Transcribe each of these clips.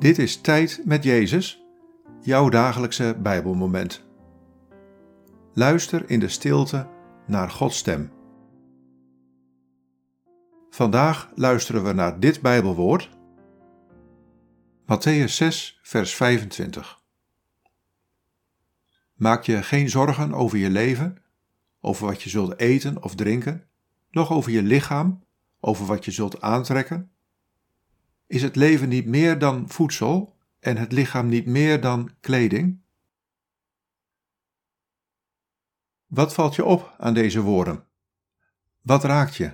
Dit is Tijd met Jezus, jouw dagelijkse Bijbelmoment. Luister in de stilte naar Gods stem. Vandaag luisteren we naar dit Bijbelwoord, Matthäus 6, vers 25. Maak je geen zorgen over je leven, over wat je zult eten of drinken, noch over je lichaam, over wat je zult aantrekken. Is het leven niet meer dan voedsel en het lichaam niet meer dan kleding? Wat valt je op aan deze woorden? Wat raakt je?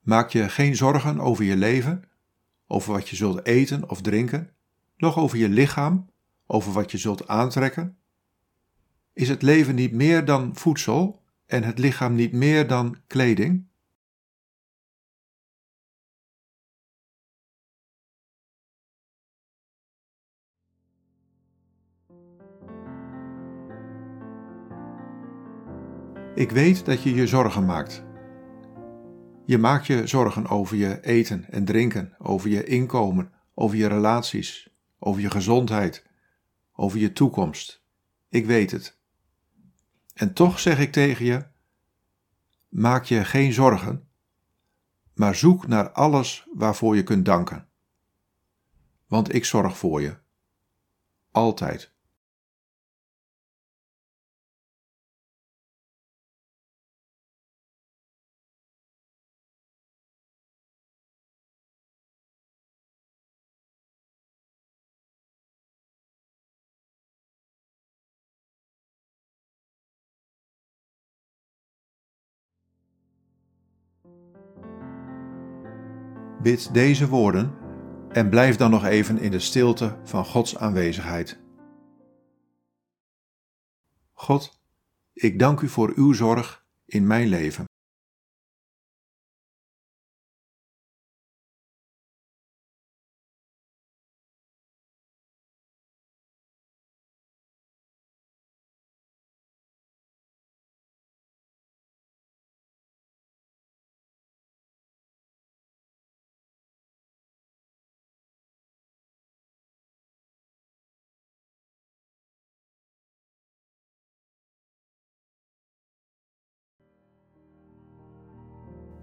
Maak je geen zorgen over je leven, over wat je zult eten of drinken, noch over je lichaam, over wat je zult aantrekken? Is het leven niet meer dan voedsel en het lichaam niet meer dan kleding? Ik weet dat je je zorgen maakt. Je maakt je zorgen over je eten en drinken, over je inkomen, over je relaties, over je gezondheid, over je toekomst. Ik weet het. En toch zeg ik tegen je: maak je geen zorgen, maar zoek naar alles waarvoor je kunt danken. Want ik zorg voor je. Altijd. Bid deze woorden en blijf dan nog even in de stilte van Gods aanwezigheid. God, ik dank u voor uw zorg in mijn leven.